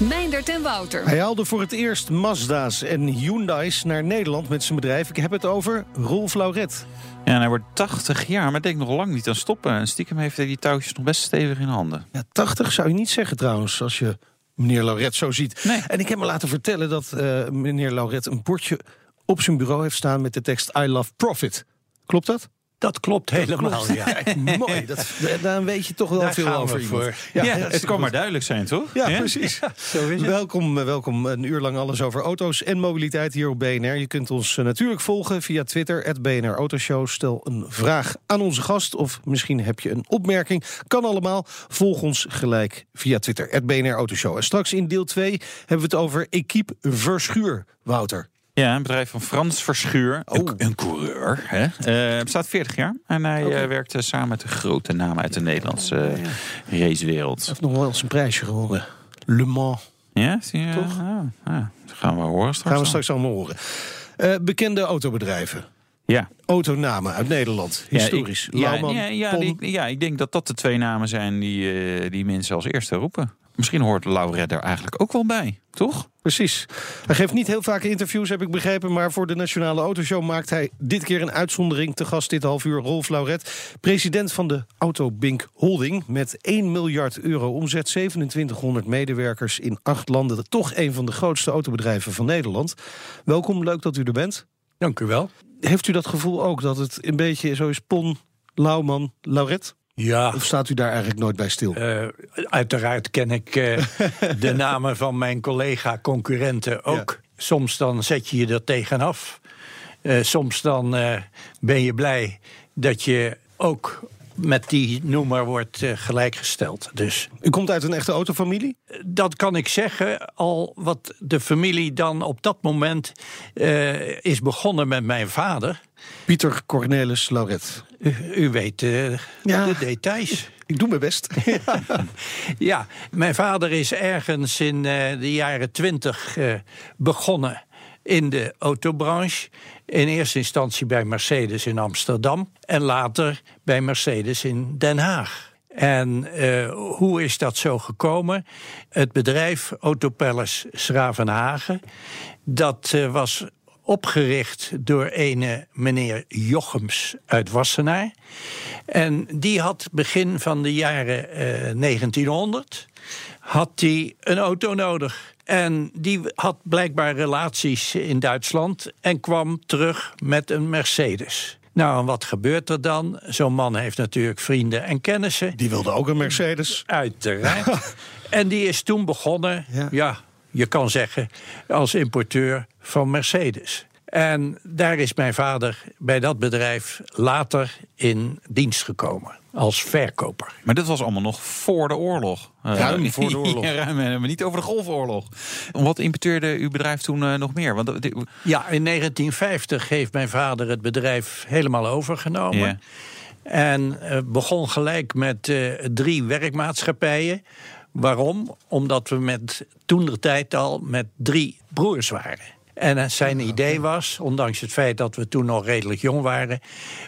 Meindert en Wouter. Hij haalde voor het eerst Mazda's en Hyundai's naar Nederland met zijn bedrijf. Ik heb het over Rolf Lauret. Ja, en hij wordt 80 jaar, maar denkt nog lang niet aan stoppen. En stiekem heeft hij die touwtjes nog best stevig in handen. Ja, 80 zou je niet zeggen trouwens, als je meneer Lauret zo ziet. Nee. En ik heb me laten vertellen dat eh, meneer Lauret een bordje op zijn bureau heeft staan met de tekst I love profit. Klopt dat? Dat klopt helemaal, ja. Kijk, mooi. Dat, daar weet je toch wel Daar veel gaan we over voor. Ja, het kan maar duidelijk zijn, toch? Ja, precies. Zo is het. Welkom, eh, welkom. Een uur lang alles over auto's en mobiliteit hier op BNR. Je kunt ons eh, natuurlijk volgen via Twitter, BNR Autoshow. Stel een vraag aan onze gast of misschien heb je een opmerking. Kan allemaal. Volg ons gelijk via Twitter, BNR Autoshow. En straks in deel 2 hebben we het over Equipe Verschuur, Wouter. Ja, een bedrijf van Frans Verschuur. Oh. Een, een coureur. Hè? Eh, bestaat 40 jaar. En hij eh, werkt eh, samen met de grote namen uit de Nederlandse racewereld. Hij heeft nog wel eens een prijsje gewonnen. Le Mans. Ja, zie je? Toch? Ah, ah, dat gaan we horen straks. Gaan we straks allemaal horen. Bekende autobedrijven. Ja. Autonamen uit Nederland. Historisch. Ja, ik, ja, Lauwman, ja, ja, die- ja, ik denk dat dat de twee namen zijn die, die mensen als eerste roepen. Misschien hoort Lauret er eigenlijk ook wel bij, toch? Precies. Hij geeft niet heel vaak interviews, heb ik begrepen. Maar voor de Nationale Autoshow maakt hij dit keer een uitzondering. Te gast dit half uur Rolf Lauret, president van de Autobink Holding. Met 1 miljard euro omzet, 2700 medewerkers in acht landen. Toch een van de grootste autobedrijven van Nederland. Welkom, leuk dat u er bent. Dank u wel. Heeft u dat gevoel ook dat het een beetje zo is Pon, Lauwman, Lauret? Ja, Of staat u daar eigenlijk nooit bij stil? eh, uiteraard ken ik eh, de namen van mijn collega-concurrenten ook. Soms dan zet je je er tegenaf. Eh, soms dan ben je blij dat je ook met die noemer wordt gelijkgesteld. Dus U komt uit een echte autofamilie? dat kan ik zeggen, al wat de familie dan op dat moment is begonnen met mijn vader. Pieter Cornelis Lauret. U, u weet eh, Ja. de details. Ik doe mijn best. Ja, mijn vader is ergens in eh, de jaren twintig eh, begonnen in de autobranche. In eerste instantie bij Mercedes in Amsterdam en later bij Mercedes in Den Haag. En hoe is dat zo gekomen? Het bedrijf Autopalace Schravenhagen, dat was opgericht door ene meneer Jochems uit Wassenaar. En die had begin van de jaren eh, 1900 had hij een auto nodig. En die had blijkbaar relaties in Duitsland en kwam terug met een Mercedes. Nou, en wat gebeurt er dan? Zo'n man heeft natuurlijk vrienden en kennissen. Die wilde ook een Mercedes. Uiteraard. en die is toen begonnen, Ja. ja. Je kan zeggen, als importeur van Mercedes. En daar is mijn vader bij dat bedrijf later in dienst gekomen. Als verkoper. Maar dit was allemaal nog voor de oorlog. Eh, Ruim voor de oorlog. ja, ruim, eh, maar niet over de Golfoorlog. Wat importeerde uw bedrijf toen eh, nog meer? Want, eh, Ja, in 1950 heeft mijn vader het bedrijf helemaal overgenomen. En eh, begon gelijk met eh, drie werkmaatschappijen. Waarom? Omdat we met toen de tijd al met drie broers waren. En eh, zijn idee was, ondanks het feit dat we toen nog redelijk jong waren,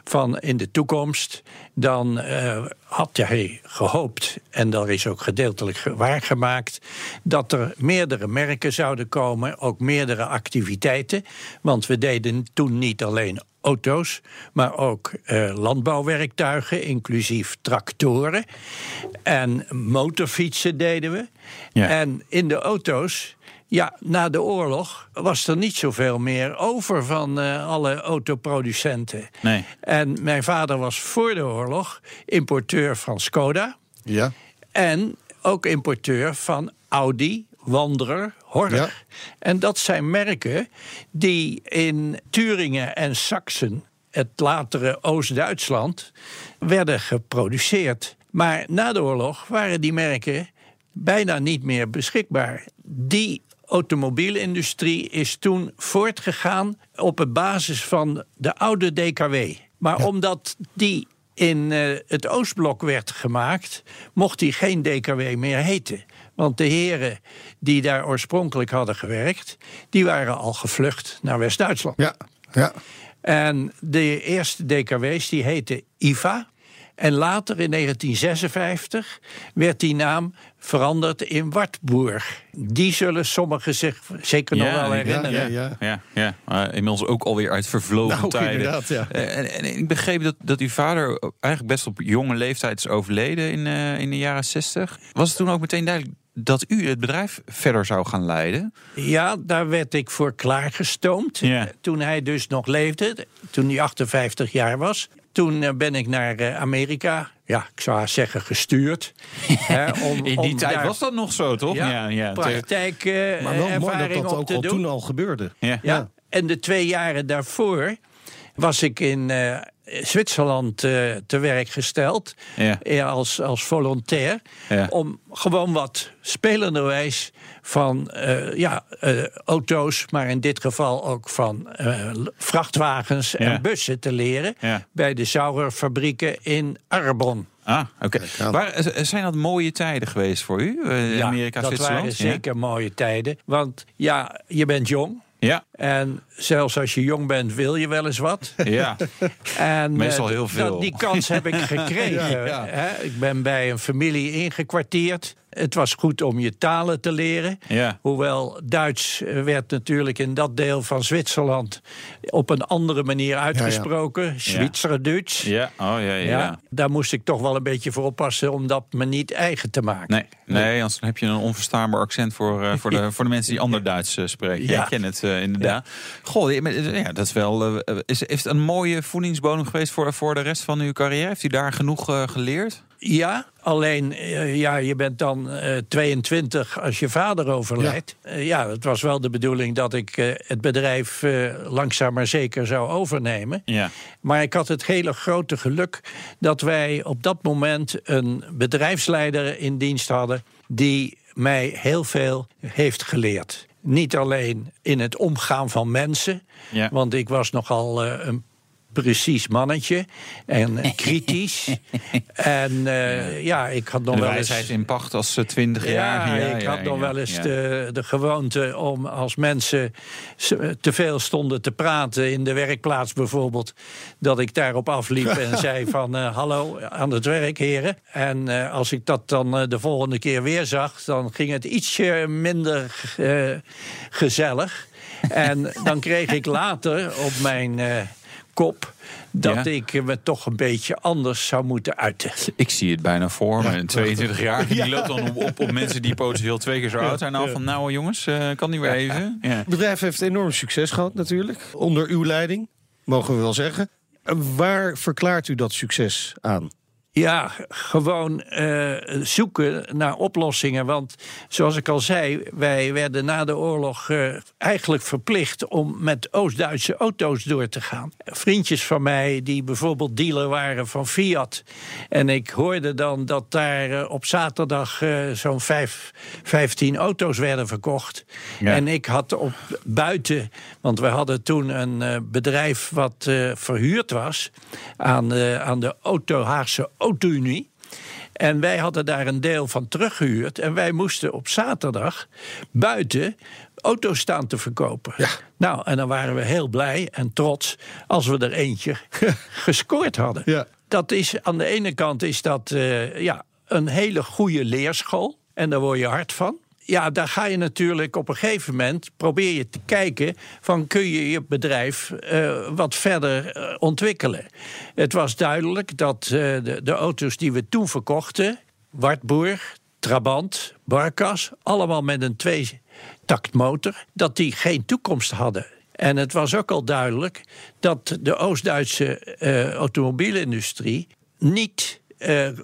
van in de toekomst, dan eh, had hij gehoopt, en dat is ook gedeeltelijk ge- waargemaakt, dat er meerdere merken zouden komen, ook meerdere activiteiten. Want we deden toen niet alleen auto's, maar ook eh, landbouwwerktuigen, inclusief tractoren. En motorfietsen deden we. Ja. En in de auto's, ja, na de oorlog was er niet zoveel meer over van eh, alle autoproducenten. Nee. En mijn vader was voor de oorlog importeur van Skoda. Ja. En ook importeur van Audi, Wanderer, Horch. Ja. En dat zijn merken die in Turingen en Sachsen, het latere Oost-Duitsland, werden geproduceerd. Maar na de oorlog waren die merken bijna niet meer beschikbaar. Die automobielindustrie is toen voortgegaan op een basis van de oude DKW. Maar omdat die in eh, het Oostblok werd gemaakt, mocht die geen DKW meer heten. Want de heren die daar oorspronkelijk hadden gewerkt, die waren al gevlucht naar West-Duitsland. Ja, ja. En de eerste DKW's die heten IVA. En later in 1956 werd die naam veranderd in Wartburg. Die zullen sommigen zich zeker nog wel herinneren. ja, ja. Ja. Maar inmiddels ook alweer uit vervlogen Nou, tijden. ja. Eh, En, en ik begreep dat, dat uw vader eigenlijk best op jonge leeftijd is overleden in, eh, in de jaren 60. Was het toen ook meteen duidelijk dat u het bedrijf verder zou gaan leiden? Ja, daar werd ik voor klaargestoomd. Ja. Toen hij dus nog leefde, toen hij 58 jaar was. Toen eh, ben ik naar eh, Amerika, ja, ik zou zeggen gestuurd. Hè, om- In die om tijd daar- was dat nog zo, toch? Ja, praktijk eh, Maar wel mooi dat ervaring dat ook al doen. toen al gebeurde. Ja. Ja. En de twee jaren daarvoor was ik in eh, Zwitserland eh, te werk gesteld. Ja. eh, als, als volontair. Ja. Om gewoon wat spelenderwijs van eh, ja, eh, auto's, maar in dit geval ook van eh, vrachtwagens Ja. en bussen te leren. Ja. Bij de Sauerfabrieken in Arbon. Ah, oké. eh, zijn dat mooie tijden geweest voor u? eh, Amerika, dat Zwitserland? waren zeker mooie tijden. Want ja, je bent jong. Ja. En zelfs als je jong bent, wil je wel eens wat. Ja. En, Meestal eh, heel veel. dat- die kans heb ik gekregen. Ja? Ik ben bij een familie ingekwartierd. Het was goed om je talen te leren. Ja. Hoewel Duits eh, werd natuurlijk in dat deel van Zwitserland op een andere manier uitgesproken. Zwitserduits. Ja. Oh, ja, ja. Ja, daar moest ik toch wel een beetje voor oppassen om dat me niet eigen te maken. Nee, nee, anders heb je een onverstaanbaar accent voor, eh, voor, de, voor de mensen die ander Duits eh, spreken. Ja. Ja. Ik ken het inderdaad. Goh, ja, ja, dat is wel. is, is het een mooie voedingsbodem geweest voor, voor de rest van uw carrière? Heeft u daar genoeg geleerd? Ja, alleen eh, ja, je bent dan eh, 22 als je vader overlijdt. Ja. ja, het was wel de bedoeling dat ik eh, het bedrijf eh, langzaam maar zeker zou overnemen. Ja. Maar ik had het hele grote geluk dat wij op dat moment een bedrijfsleider in dienst hadden die mij heel veel heeft geleerd. Niet alleen in het omgaan van mensen, Ja. want ik was nogal eh, een precies mannetje en eh, kritisch. en eh, ja, ik had nog De wel eens. wijsheid in pacht als eh, 20 Ja, jaar. ik had nog ja, wel eens ja. de, de gewoonte om als mensen te veel stonden te praten in de werkplaats bijvoorbeeld, dat ik daarop afliep en zei van eh, hallo aan het werk heren. En eh, als ik dat dan de volgende keer weer zag, dan ging het ietsje minder eh, gezellig. En dan kreeg ik later op mijn eh, kop dat Ja. ik me toch een beetje anders zou moeten uiten. Ik zie het bijna voor me. Een 22 jaar die loopt dan op, op, op mensen die potentieel twee keer zo oud zijn. Nou, van nou jongens, eh, kan niet weer even. Ja. Het bedrijf heeft enorm succes gehad natuurlijk. Onder uw leiding, mogen we wel zeggen. En Waar verklaart u dat succes aan? Ja, gewoon eh, zoeken naar oplossingen. Want zoals ik al zei, wij werden na de oorlog eh, eigenlijk verplicht om met Oost-Duitse auto's door te gaan. Vriendjes van mij die bijvoorbeeld dealer waren van Fiat. En ik hoorde dan dat daar eh, op zaterdag zo'n vijf, 15 auto's werden verkocht. Ja. En ik had op buiten, want we hadden toen een bedrijf wat verhuurd was aan de, aan de auto, Haagse En wij hadden daar een deel van teruggehuurd. En wij moesten op zaterdag buiten auto's staan te verkopen. Ja. Nou, en dan waren we heel blij en trots als we er eentje gescoord hadden. Ja. Dat is aan de ene kant is dat eh, ja, een hele goede leerschool. En daar word je hard van. Ja, daar ga je natuurlijk op een gegeven moment probeer je te kijken van kun je je bedrijf eh, wat verder eh, ontwikkelen. Het was duidelijk dat eh, de, de auto's die we toen verkochten, Wartburg, Trabant, Barkas, allemaal met een tweetaktmotor, dat die geen toekomst hadden. En het was ook al duidelijk dat de Oost-Duitse automobielindustrie niet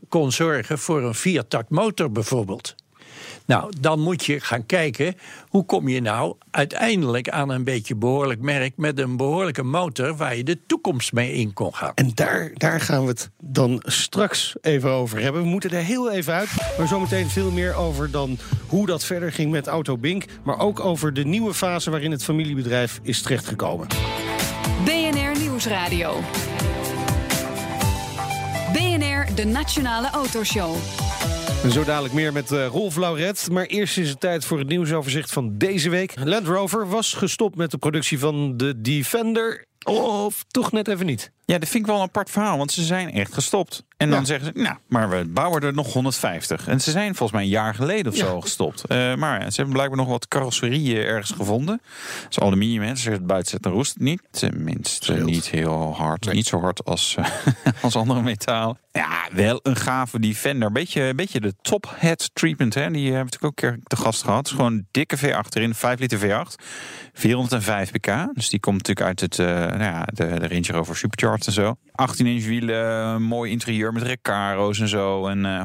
kon zorgen voor een viertaktmotor bijvoorbeeld. Nou, dan moet je gaan kijken hoe kom je nou uiteindelijk aan een beetje behoorlijk merk met een behoorlijke motor waar je de toekomst mee in kon gaan. En daar, daar gaan we het dan straks even over hebben. We moeten er heel even uit. Maar zometeen veel meer over dan hoe dat verder ging met Auto Bink. Maar ook over de nieuwe fase waarin het familiebedrijf is terechtgekomen. BNR Nieuwsradio. BNR, de Nationale Autoshow. Zo dadelijk meer met eh, Rolf Lauret. Maar eerst is het tijd voor het nieuwsoverzicht van deze week. Land Rover was gestopt met de productie van de Defender. Of toch net even niet. Ja, dat vind ik wel een apart verhaal, want ze zijn echt gestopt. En dan Ja. zeggen ze, nou, maar we bouwen er nog 150. En ze zijn volgens mij een jaar geleden of Ja. zo gestopt. Eh, maar ze hebben blijkbaar nog wat carrosserieën ergens gevonden. Is aluminium, hè. Je het buiten zet, dan roest niet. Tenminste, niet heel hard. Nee. Niet zo hard als, eh, als andere metaal. Ja, wel een gave Defender. Beetje, beetje de top head treatment, hè. Die hebben we natuurlijk ook een keer te gast gehad. Gewoon een dikke V8 erin, 5 liter V8. 405 pk. Dus die komt natuurlijk uit het, eh, nou ja, de, de Range Rover En zo. 18 inch wielen, mooi interieur met recaro's en zo. En eh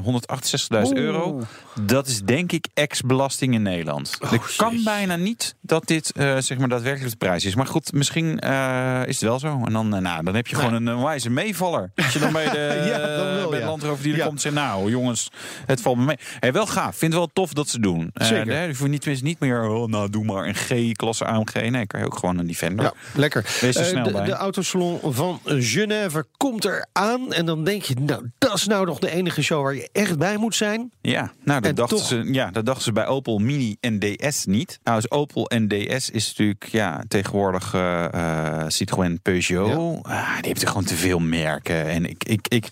168.000 euro. Dat is denk ik ex-belasting in Nederland. Het kan jeetje. bijna niet dat dit eh, zeg maar daadwerkelijk de prijs is. Maar goed, misschien eh, is het wel zo. En dan, eh, nou, dan heb je gewoon een, een wijze meevaller. Als je dan bij de, Ja, dan wel, bij ja. de landrover die er Ja. komt en zegt... nou jongens, het valt me mee. Hey, wel gaaf. Vind het wel tof dat ze doen. Eh, Zeker. je hoeft niet, tenminste niet meer... Oh, nou, doe maar een G-klasse AMG. Nee, kan je ook gewoon een Defender. Ja, lekker. Wees er Eh, snel de, bij. de autosalon van Genève komt eraan. En dan denk je, nou, dat is nou nog de enige show waar je echt bij moet zijn. Ja, nou, dat En dachten, toch- ze, ja, dat dachten ze bij Opel Mini en DS niet. Nou, dus Opel en DS is natuurlijk ja, tegenwoordig eh, Citroën Peugeot. Ah, die hebben er gewoon te veel merken. En ik, ik, ik,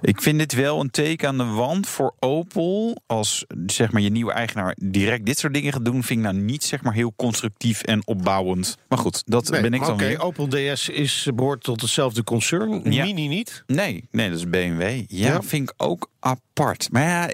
ik vind dit wel een teken aan de wand voor Opel. Als zeg maar, je nieuwe eigenaar direct dit soort dingen gaat doen, vind ik nou niet zeg maar, heel constructief en opbouwend. Maar goed, dat Nee, ben ik dan Oké, weer. Opel DS is, behoort tot hetzelfde concern. Ja. Mini niet. Nee, nee, dat is BMW. Ja, Ja. vind ik ook apart. Maar ja,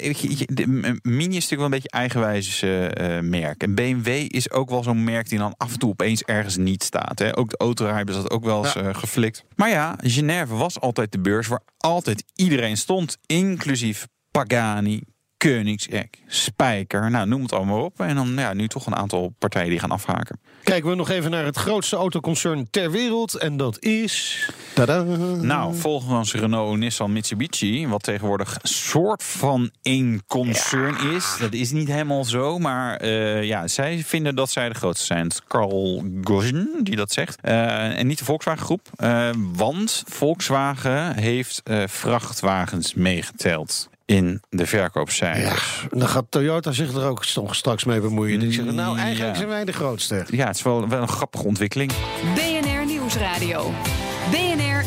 de, Mini is natuurlijk wel een beetje eigenwijs eh, eh, merk. En BMW is ook wel zo'n merk die dan af en toe opeens ergens niet staat. Hè. Ook de autorij hebben dat ook wel eens Ja. eh, geflikt. Maar ja, Genève was altijd de beurs waar altijd iedereen stond. Inclusief Pagani, Koenigsegg, Spijker. Nou, noem het allemaal op. En dan ja, nu toch een aantal partijen die gaan afhaken. Kijken we nog even naar het grootste autoconcern ter wereld. En dat is... Tada. Nou, volgens Renault, Nissan, Mitsubishi, wat tegenwoordig soort van één concern is. Dat is niet helemaal zo, maar eh, ja, zij vinden dat zij de grootste zijn. Het is Carl Gozin die dat zegt. Eh, en niet de Volkswagen groep. Eh, want Volkswagen heeft eh, vrachtwagens meegeteld in de verkoopcijfers. Ja, dan gaat Toyota zich er ook nog straks mee bemoeien. Die zeggen, nou, eigenlijk Ja. zijn wij de grootste. Ja, het is wel, wel een grappige ontwikkeling. BNR Nieuwsradio.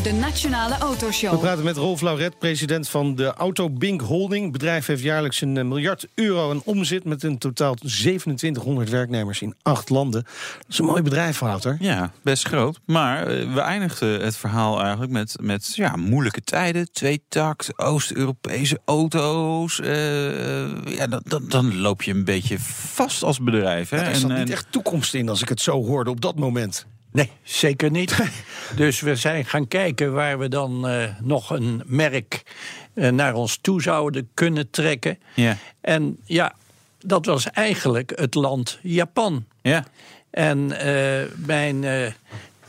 De Nationale We Autoshow. praten met Rolf Lauret, president van de Auto Bink Holding. Het bedrijf heeft jaarlijks een eh, miljard euro aan omzet... met een totaal 2700 werknemers in acht landen. Dat is een mooi bedrijf, Wouter. Ja, best groot. Maar eh, we eindigden het verhaal eigenlijk met, met ja, moeilijke tijden. Tweetakt, Oost-Europese auto's. eh, ja, dan, dan, dan loop je een beetje vast als bedrijf. Hè? Er zat En, niet echt toekomst in als ik het zo hoorde op dat moment. Nee, zeker niet. dus we zijn gaan kijken waar we dan eh, nog een merk eh, naar ons toe zouden kunnen trekken. Ja. En ja, dat was eigenlijk het land Japan. ja. En eh, mijn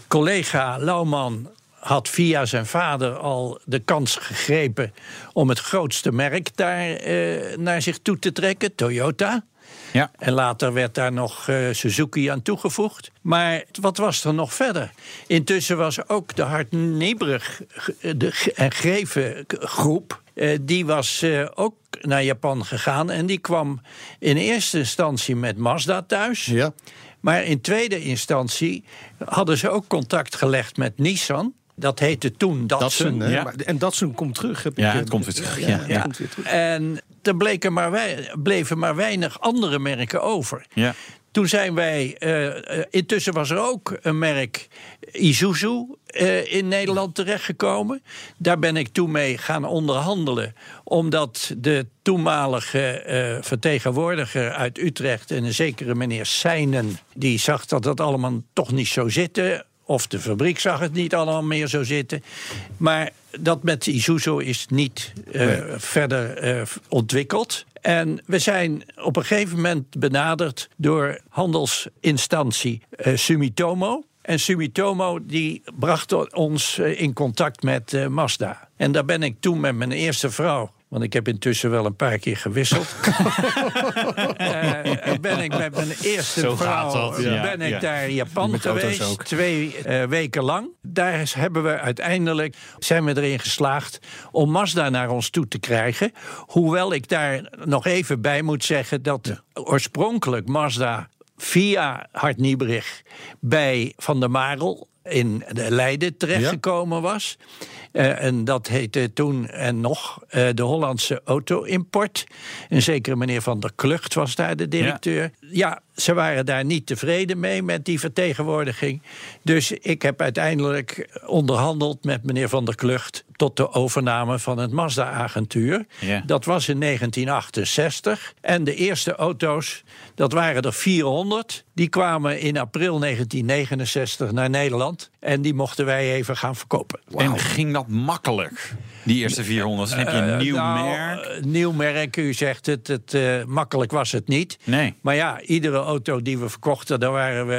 collega Lauwman had via zijn vader al de kans gegrepen om het grootste merk daar eh, naar zich toe te trekken, Toyota. Ja. En later werd daar nog eh, Suzuki aan toegevoegd. Maar wat was er nog verder? Intussen was ook de hardneberig ge- en greven groep... eh, die was eh, ook naar Japan gegaan. En die kwam in eerste instantie met Mazda thuis. Ja. Maar in tweede instantie hadden ze ook contact gelegd met Nissan. Dat heette toen Datsun. Ja. Maar- En Datsun komt terug. Heb Ja, ik, het komt weer terug, Ja, Ja. komt weer terug. En er bleken maar wei- bleven maar weinig andere merken over. Ja. Toen zijn wij, eh, eh, intussen was er ook een merk Isuzu eh, in Nederland terechtgekomen. Daar ben ik toen mee gaan onderhandelen. Omdat de toenmalige vertegenwoordiger uit Utrecht... en een zekere meneer Seinen, die zag dat dat allemaal toch niet zo zitten of de fabriek zag het niet allemaal meer zo zitten. Maar dat met Isuzu is niet eh, verder eh, ontwikkeld. En we zijn op een gegeven moment benaderd door handelsinstantie eh, Sumitomo. En Sumitomo die bracht ons in contact met Mazda. En daar ben ik toen met mijn eerste vrouw. Want ik heb intussen wel een paar keer gewisseld. Eh, ben ik met mijn eerste Zo vrouw gaat dat, ja. ben ik Ja. daar in Japan Met geweest. ook. Twee eh, weken lang. Daar is- hebben we uiteindelijk zijn we erin geslaagd om Mazda naar ons toe te krijgen. Hoewel ik daar nog even bij moet zeggen dat oorspronkelijk Mazda via Hart Niebrich bij Van der Marel in de Leiden terechtgekomen was. Eh, en dat heette toen en nog eh, de Hollandse Auto-import. Een zekere meneer Van der Klucht was daar de directeur. Ja. Ze waren daar niet tevreden mee met die vertegenwoordiging. Dus ik heb uiteindelijk onderhandeld met meneer Van der Klucht... tot de overname van het Mazda-agentuur. Ja. Dat was in 1968. En de eerste auto's, dat waren er 400. Die kwamen in april 1969 naar Nederland. En die mochten wij even gaan verkopen. En ging dat makkelijk? Die eerste 400. Dan heb je een Eh, nieuw nou, merk. eh, nieuw merk, u zegt het. het eh, makkelijk was het niet. Nee. Maar ja, iedere auto die we verkochten, daar waren we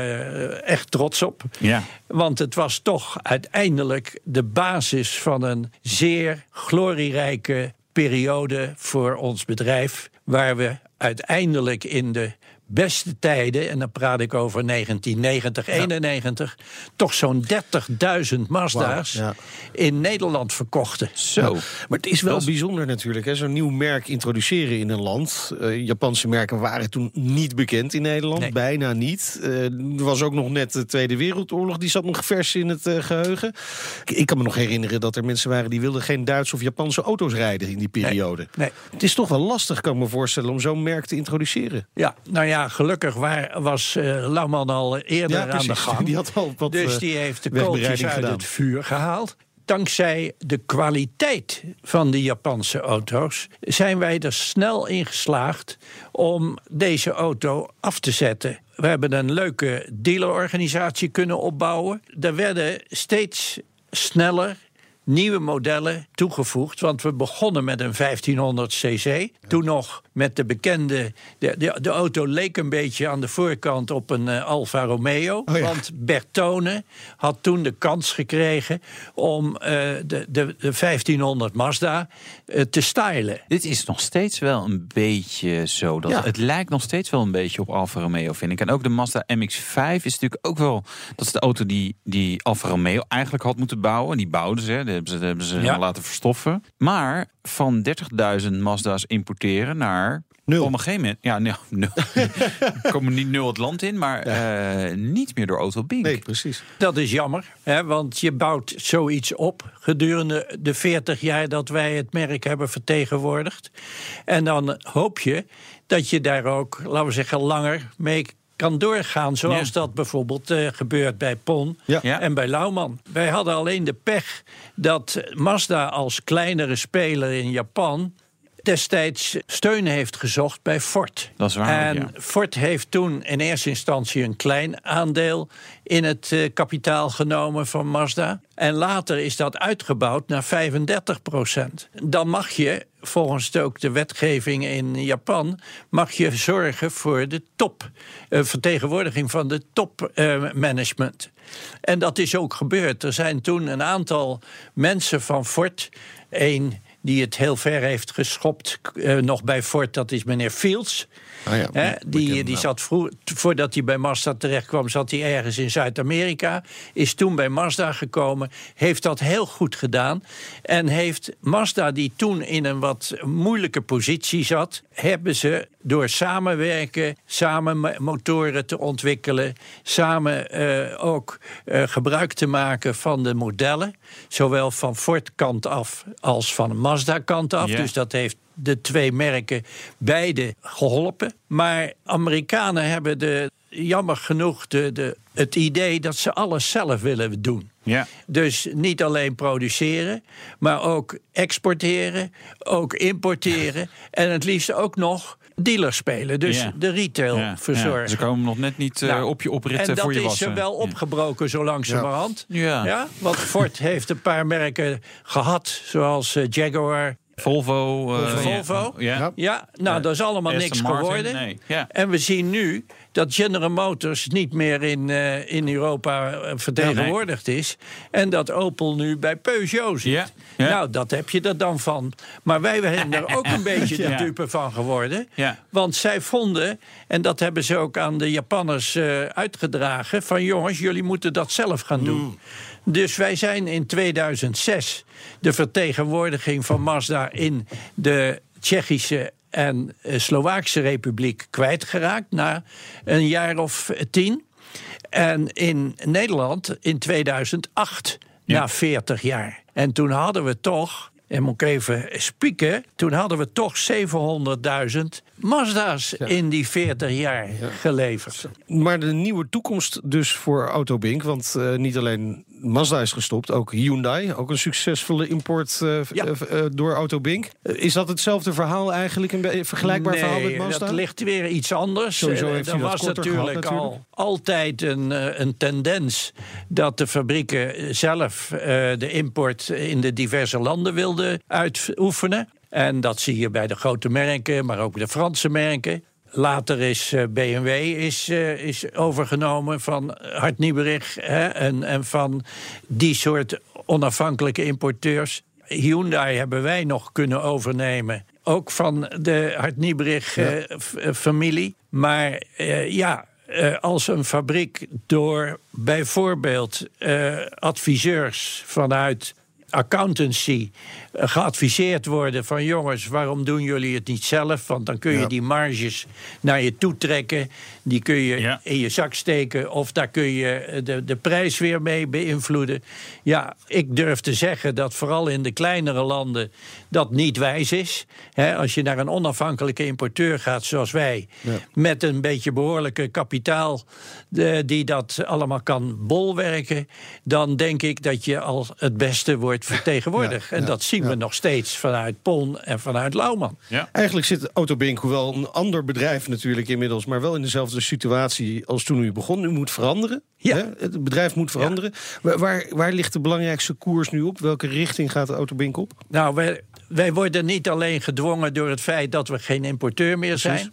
echt trots op. Ja. Want het was toch uiteindelijk de basis van een zeer glorierijke periode voor ons bedrijf. Waar we uiteindelijk in de beste tijden, en dan praat ik over 1990, 91, toch zo'n 30.000 Mazda's ja. in Nederland verkochten. Zo. Maar het is wel bijzonder natuurlijk, hè, zo'n nieuw merk introduceren in een land. Eh, Japanse merken waren toen niet bekend in Nederland, Nee. bijna niet. Eh, er was ook nog net de Tweede Wereldoorlog, die zat nog vers in het eh, geheugen. Ik, ik kan me nog herinneren dat er mensen waren die wilden geen Duitse of Japanse auto's rijden in die periode. Nee. Het is toch wel lastig, kan ik me voorstellen, om zo'n merk te introduceren. Ja, nou ja, gelukkig waar, was Lauwman al eerder Ja, aan de gang. Die had al wat, dus eh, die heeft de kooltjes uit gedaan. het vuur gehaald. Dankzij de kwaliteit van de Japanse auto's zijn wij er snel in geslaagd om deze auto af te zetten. We hebben een leuke dealerorganisatie kunnen opbouwen. Er werden steeds sneller nieuwe modellen toegevoegd. Want we begonnen met een 1500 cc. Toen nog met de bekende... De, de, de auto leek een beetje aan de voorkant op een eh, Alfa Romeo. Oh ja. Want Bertone had toen de kans gekregen... om eh, de, de, de 1500 Mazda eh, te stylen. Dit is nog steeds wel een beetje zo. Dat Ja. Het lijkt nog steeds wel een beetje op Alfa Romeo, vind ik. En ook de Mazda MX-5 is natuurlijk ook wel... Dat is de auto die, die Alfa Romeo eigenlijk had moeten bouwen. Die bouwden ze, die hebben ze, die hebben ze Ja. laten verstoffen. Maar van 30.000 Mazda's importeren naar... Nul. Op een gegeven moment, ja, nul. nul. Komen niet nul het land in, maar eh, niet meer door Auto Bink. Nee, precies. Dat is jammer, hè, want je bouwt zoiets op gedurende de 40 jaar dat wij het merk hebben vertegenwoordigd. En dan hoop je dat je daar ook, laten we zeggen, langer mee kan doorgaan. Zoals Ja. dat bijvoorbeeld eh, gebeurt bij Pon Ja. Ja. en bij Lauman. Wij hadden alleen de pech dat Mazda als kleinere speler in Japan destijds steun heeft gezocht bij Ford. Dat is waar, En ja. Ford heeft toen in eerste instantie een klein aandeel in het eh, kapitaal genomen van Mazda. En later is dat uitgebouwd naar 35 procent. Dan mag je, volgens ook de wetgeving in Japan, mag je zorgen voor de top, eh, vertegenwoordiging van de topmanagement. en dat is ook gebeurd. Er zijn toen een aantal mensen van Ford, één die het heel ver heeft geschopt, eh, nog bij Ford, dat is meneer Fields. Ah ja, die, die zat vroeg, voordat hij bij Mazda terecht kwam, zat hij ergens in Zuid-Amerika. Is toen bij Mazda gekomen. Heeft dat heel goed gedaan. En heeft Mazda, die toen in een wat moeilijke positie zat, hebben ze door samenwerken, samen mo- motoren te ontwikkelen, samen eh, ook eh, gebruik te maken van de modellen, zowel van Ford kant af als van Mazda kant af. Ja. Dus dat heeft de twee merken beide geholpen. Maar Amerikanen hebben de, jammer genoeg de, de, het idee dat ze alles zelf willen doen. Ja. Dus niet alleen produceren, maar ook exporteren, ook importeren. En het liefst ook nog dealer spelen. Dus Ja. de retail Ja, verzorgen. ja. Ze komen nog net niet eh, Nou, op je opritten en dat voor je is wassen. er wel opgebroken zo langzamerhand. Ja. Ja, want Ford heeft een paar merken gehad, zoals eh, Jaguar. Volvo. eh, Volvo. Ja. Ja. Nou, dat is allemaal Aston niks Martin, geworden. nee, ja. En we zien nu dat General Motors niet meer in, eh, in Europa eh, vertegenwoordigd is. En dat Opel nu bij Peugeot zit. Ja, ja. Nou, dat heb je er dan van. Maar wij zijn er ook een beetje de dupe van geworden. Ja. Want zij vonden, en dat hebben ze ook aan de Japanners eh, uitgedragen... van jongens, jullie moeten dat zelf gaan doen. Mm. Dus wij zijn in 2006 de vertegenwoordiging van Mazda... in de Tsjechische en eh, Slovaakse Republiek kwijtgeraakt... na een jaar of tien. En in Nederland in 2008, Ja. na 40 jaar. En toen hadden we toch, en moet ik even spieken... toen hadden we toch 700.000 Mazda's in die 40 jaar geleverd. Maar de nieuwe toekomst dus voor Autobink. Want eh, niet alleen Mazda is gestopt, ook Hyundai. Ook een succesvolle import eh, Ja. eh, door Autobink. Eh, is dat hetzelfde verhaal eigenlijk? Een vergelijkbaar verhaal met Mazda? dat ligt weer iets anders. Sowieso heeft er was natuurlijk, gehad, al altijd een, een tendens dat de fabrieken zelf de import in de diverse landen wilden uitoefenen. En dat zie je bij de grote merken, maar ook de Franse merken. Later is eh, BMW is, eh, is overgenomen van Hart Nieberich hè, en, en van die soort onafhankelijke importeurs. Hyundai hebben wij nog kunnen overnemen. Ook van de Hart Nieberich eh, familie. Maar ja, als een fabriek door bijvoorbeeld adviseurs vanuit accountancy geadviseerd worden van jongens, waarom doen jullie het niet zelf? Want dan kun je Ja. die marges naar je toe trekken. Die kun je Ja. in je zak steken of daar kun je eh, de, de prijs weer mee beïnvloeden. Ja, ik durf te zeggen dat vooral in de kleinere landen dat niet wijs is. Als je naar een onafhankelijke importeur gaat zoals wij, met een beetje behoorlijke kapitaal de, die dat allemaal kan bolwerken, dan denk ik dat je al het beste wordt vertegenwoordigd. En dat zien we nog steeds vanuit Pon en vanuit Lauwman. Ja. Eigenlijk zit Autobink, hoewel een ander bedrijf natuurlijk inmiddels... maar wel in dezelfde situatie als toen u begon. U moet veranderen. Ja. Hè? Het bedrijf moet veranderen. Waar, waar, waar ligt de belangrijkste koers nu op? Welke richting gaat de Autobink op? Nou, wij, wij worden niet alleen gedwongen door het feit dat we geen importeur meer zijn.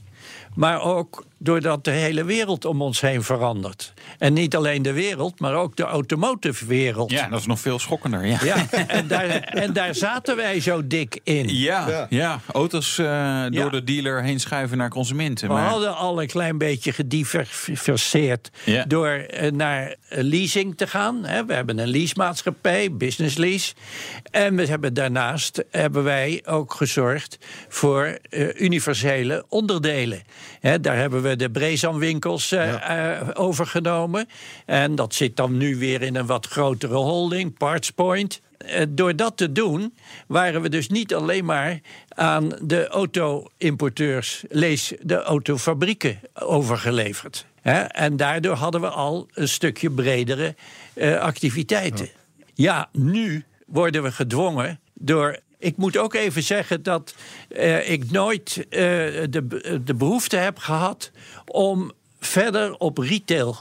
Maar ook doordat de hele wereld om ons heen verandert. En niet alleen de wereld, maar ook de automotive wereld. ja, dat is nog veel schokkender. Ja. Ja, en, daar, en daar zaten wij zo dik in. Ja, Ja. ja. auto's eh, door Ja. de dealer heen schuiven naar consumenten. We Maar, hadden al een klein beetje gediversifieerd Ja. door eh, naar leasing te gaan. hè. We hebben een leasemaatschappij, business lease. En we hebben daarnaast hebben wij ook gezorgd voor eh, universele onderdelen. Daar hebben we de Brezan-winkels eh, overgenomen. En dat zit dan nu weer in een wat grotere holding, PartsPoint. Eh, Door dat te doen waren we dus niet alleen maar aan de auto-importeurs, lees de autofabrieken, overgeleverd. En daardoor hadden we al een stukje bredere activiteiten. Ja, nu worden we gedwongen door. Ik moet ook even zeggen dat eh, ik nooit eh, de, de behoefte heb gehad om verder op retail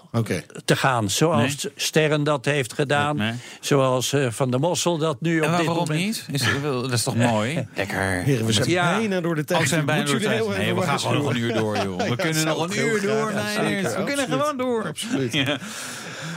te gaan. Zoals Sterren dat heeft gedaan. Nee. Zoals eh, Van der Mossel dat nu op En dit waarom moment... niet? Is, dat is toch mooi? Lekker. Heren, we zijn Ja. bijna door de tijd. Oh, we zijn bijna door de tijd. Nee, we gaan gewoon nog een uur door, joh. We Ja, kunnen nog een uur graag. door. We kunnen gewoon door. Absoluut. Ja.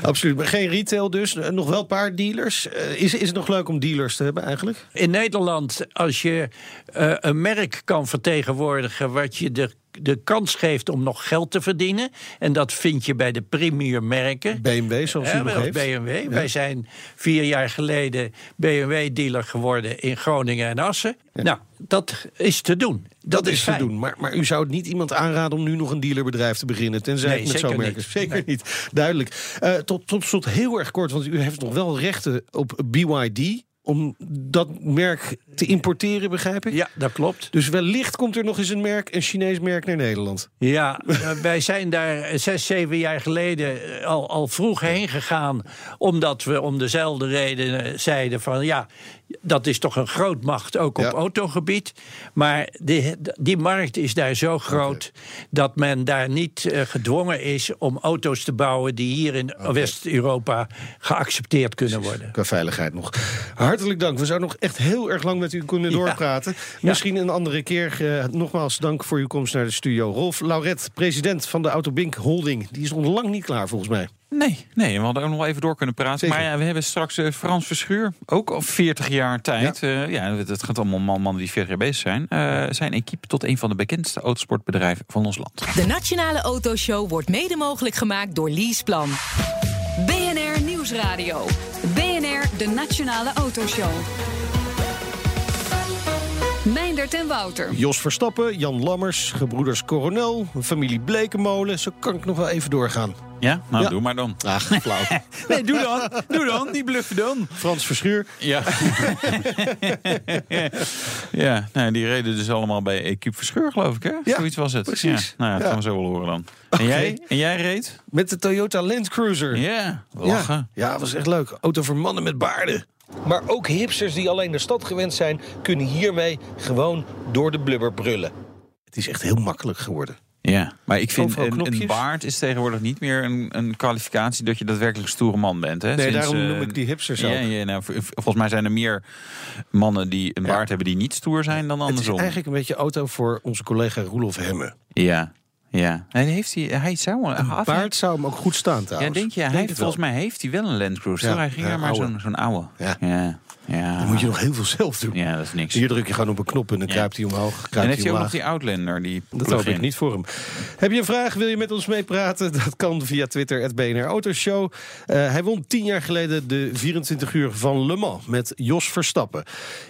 Absoluut. Maar geen retail dus. Eh, Nog wel een paar dealers. Eh, Is, is het nog leuk om dealers te hebben eigenlijk? In Nederland, als je eh, een merk kan vertegenwoordigen... wat je de, de kans geeft om nog geld te verdienen... en dat vind je bij de premium merken... BMW, zoals u Hè, nog heeft. BMW. Wij zijn vier jaar geleden BMW-dealer geworden in Groningen en Assen. Nou, dat is te doen. Dat, Dat is te doen. Maar, maar u zou het niet iemand aanraden om nu nog een dealerbedrijf te beginnen. Tenzij Nee, het met zo'n merk is. Zeker Nee. niet. Duidelijk. Eh, tot, tot slot heel erg kort, want u heeft nog wel rechten op BYD om dat merk te importeren, begrijp ik? Ja, dat klopt. Dus wellicht komt er nog eens een merk, een Chinees merk naar Nederland. Ja, eh, wij zijn daar zes, zeven jaar geleden eh, al, al vroeg heen gegaan. Omdat we om dezelfde reden eh, zeiden van ja, dat is toch een grootmacht ook op Ja. autogebied. Maar die, die markt is daar zo groot dat men daar niet eh, gedwongen is om auto's te bouwen die hier in West-Europa geaccepteerd kunnen worden. Qua veiligheid nog. Hartelijk dank. We zouden nog echt heel erg lang met u kunnen Ja. doorpraten. Misschien een andere keer. Eh, nogmaals dank voor uw komst naar de studio. Rolf Lauret, president van de Autobink Holding. Die is nog lang niet klaar volgens mij. Nee, nee, we hadden ook nog wel even door kunnen praten. Zeker. Maar ja, we hebben straks eh, Frans Verschuur, ook al 40 jaar tijd. Ja, ja het gaat allemaal man- mannen die 40 jaar bezig zijn. Eh, zijn equipe tot een van de bekendste autosportbedrijven van ons land. De Nationale Autoshow wordt mede mogelijk gemaakt door Leaseplan. BNR Nieuwsradio. BNR, de Nationale Autoshow. Meindert en Wouter. Jos Verstappen, Jan Lammers, gebroeders Coronel, familie Blekenmolen. Zo kan ik nog wel even doorgaan. Ja, nou Ja. doe maar dan. Ach, flauw. Nee, doe dan. doe dan, die bluffen dan. Frans Verschuur. Ja. ja, nou, die reden dus allemaal bij Equipe Verscheur, geloof ik, hè? Ja, Zoiets was het. precies. Ja, nou, ja, dat Ja. gaan we zo wel horen dan. En, jij, en jij reed? Met de Toyota Land Cruiser. Ja, lachen. Ja, ja, was echt leuk. Auto voor mannen met baarden. Maar ook hipsters die alleen de stad gewend zijn... kunnen hiermee gewoon door de blubber brullen. Het is echt heel makkelijk geworden. Ja, maar ik vind een, een baard is tegenwoordig niet meer een, een kwalificatie dat je daadwerkelijk stoere man bent. Hè? Nee, Sinds, daarom eh, noem ik die hipsters ook. Ja, ja, nou, volgens mij zijn er meer mannen die een Ja. baard hebben die niet stoer zijn dan Het is andersom. eigenlijk een beetje auto voor onze collega Roelof Hemme. Ja, ja. En heeft hij, hij zou een Een baard zou hem ook goed staan Ja, trouwens. denk je? Hij Denk heeft, volgens mij heeft hij wel een Land Cruiser. Ja, hij ging ja, er maar zo'n zo'n oude. Ja. ja. Ja. Dan moet je nog heel veel zelf doen. Ja, dat is niks. Hier druk je gewoon op een knop en dan kruipt hij omhoog, en kruipt heeft hij ook nog die Outlander, die Dat hoop ik niet voor hem. Heb je een vraag? Wil je met ons meepraten? Dat kan via Twitter, het BNR Autoshow. Eh, hij won tien jaar geleden de 24 uur van Le Mans met Jos Verstappen.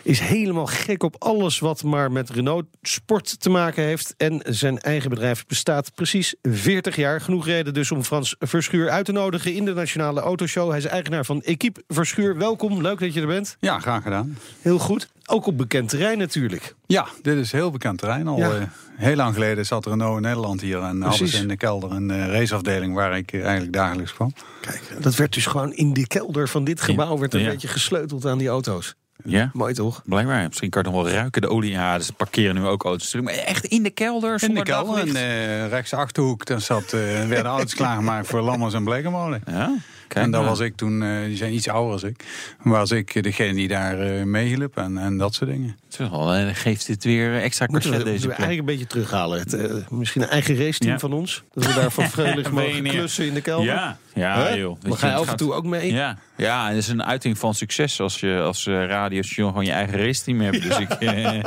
Is helemaal gek op alles wat maar met Renault Sport te maken heeft. En zijn eigen bedrijf bestaat precies 40 jaar. Genoeg reden dus om Frans Verschuur uit te nodigen in de Nationale Autoshow. Hij is eigenaar van Equipe Verschuur. Welkom, leuk dat je er bent. Ja, graag gedaan. Heel goed. Ook op bekend terrein natuurlijk. Ja, dit is heel bekend terrein. Al Ja. eh, heel lang geleden zat Renault in Nederland hier. En ze in de kelder een eh, raceafdeling waar ik eh, eigenlijk dagelijks kwam. Kijk, dat werd dus gewoon in de kelder van dit gebouw... werd een Ja. beetje gesleuteld aan die auto's. Ja, Mooi toch? blijkbaar. Misschien kan je nog wel ruiken, de olie. Ja, ze parkeren nu ook auto's. Maar echt in de kelder, In de kelder, in de rechtse achterhoek, daar zat, eh, werden auto's klaargemaakt voor Lammers en Blekemolen. Ja, kijk En daar was ik toen, eh, die zijn iets ouder als ik, was ik degene die daar eh meehielp en, en dat soort dingen. Het is wel, eh, geeft dit weer extra we, corset moeten deze we eigenlijk een beetje terughalen. Het, eh, misschien een eigen raceteam Ja. van ons. Dat we daar van vrijelijk mogen klussen in de kelder. Ja, ja joh. Maar ga je af en toe ook mee? Ja, ja, en het is een uiting van succes als je als eh, radiostation gewoon je eigen raceteam hebt. Dus ik. eh, zeg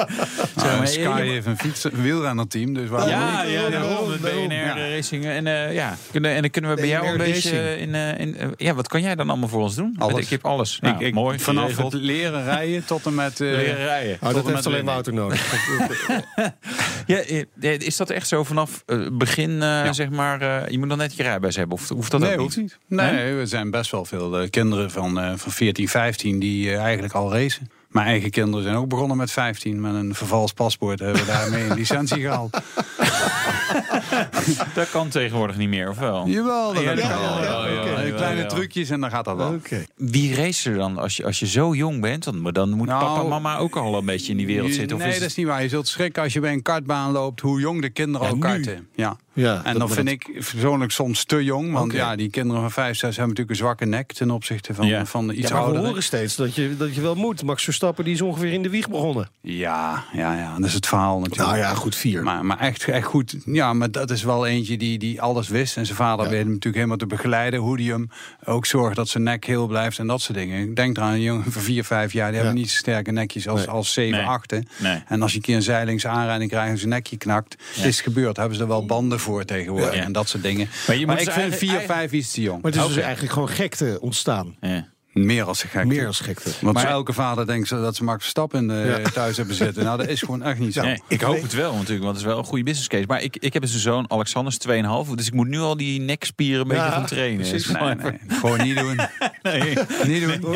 Nou, maar, Sky heeft een fiets, wielrennerteam, dus waarom Ja, niet? ja, daarom. BNR Ja. Racing. En, eh, ja, kunnen, en dan kunnen we bij jou een beetje in... eh, eh, ja, wat kan jij dan allemaal voor ons doen? Alles. Ik heb alles. Nou, ik, ik, mooi. vanaf geregeld. het leren rijden tot en met... eh, leren rijden. Oh, Tot dat en heeft met alleen. Wouter nodig. Ja, eh, is dat echt zo vanaf eh, begin, eh, zeg maar... eh, je moet dan net je rijbewijs hebben, of hoeft dat nee, ook hoeft niet? niet. Nee, we zijn best wel veel eh, kinderen van, eh, van 14, 15 die eh, eigenlijk al racen. Mijn eigen kinderen zijn ook begonnen met 15. Met een vervals paspoort hebben we daarmee een licentie gehaald. Dat kan tegenwoordig niet meer, of wel? Jawel, dat Ja, kan wel. Ja, ja, Kleine trucjes en dan gaat dat wel. Wie race er dan als je, als je zo jong bent? Dan, dan moet Nou, papa en mama ook al een beetje in die wereld Je- zitten. Of nee, is dat is niet waar. Je zult schrikken als je bij een kartbaan loopt hoe jong de kinderen Ja, al nu. karten. Ja. Ja, En dat- dan vind ik persoonlijk soms te jong. Want ja, die kinderen van 5, 6 hebben natuurlijk een zwakke nek ten opzichte van, Ja. van de iets Ja, maar we horen steeds dat je, dat je wel moet. Max Verstappen die is ongeveer in de wieg begonnen. Ja, ja, ja, dat is het verhaal natuurlijk. Nou ja, goed vier. Maar, maar echt, echt goed. Ja, maar dat is wel eentje die, die alles wist. En zijn vader weet hem natuurlijk helemaal te begeleiden. Hoe die hem ook zorgt dat zijn nek heel blijft en dat soort dingen. Ik denk eraan een jongen van 4, 5 jaar. Die hebben niet zo sterke nekjes als, Nee. als 7, Nee. 8. hè. Nee. En als je een keer een zeilingsaanrijding krijgt en zijn nekje knakt. Is het gebeurd. Hebben ze er wel banden voor tegenwoordig. Ja. En dat soort dingen. Maar je Maar, moet ik vind eigen- 4, 5 iets te jong. Maar het is dus eigenlijk gewoon gekte ontstaan. Ja. Meer als gekte. Meer als gekte. Want Maar- elke vader denkt zo dat ze Max Verstappen eh, Ja. thuis hebben zitten. Nou, dat is gewoon echt niet zo. Nee, ik hoop het wel natuurlijk, want het is wel een goede business case. Maar ik, ik heb dus een zoon, Alexander, is 2,5. Dus ik moet nu al die nekspieren een beetje Ja, gaan trainen. precies. Nee, gewoon- nee, gewoon niet doen. Niet doen.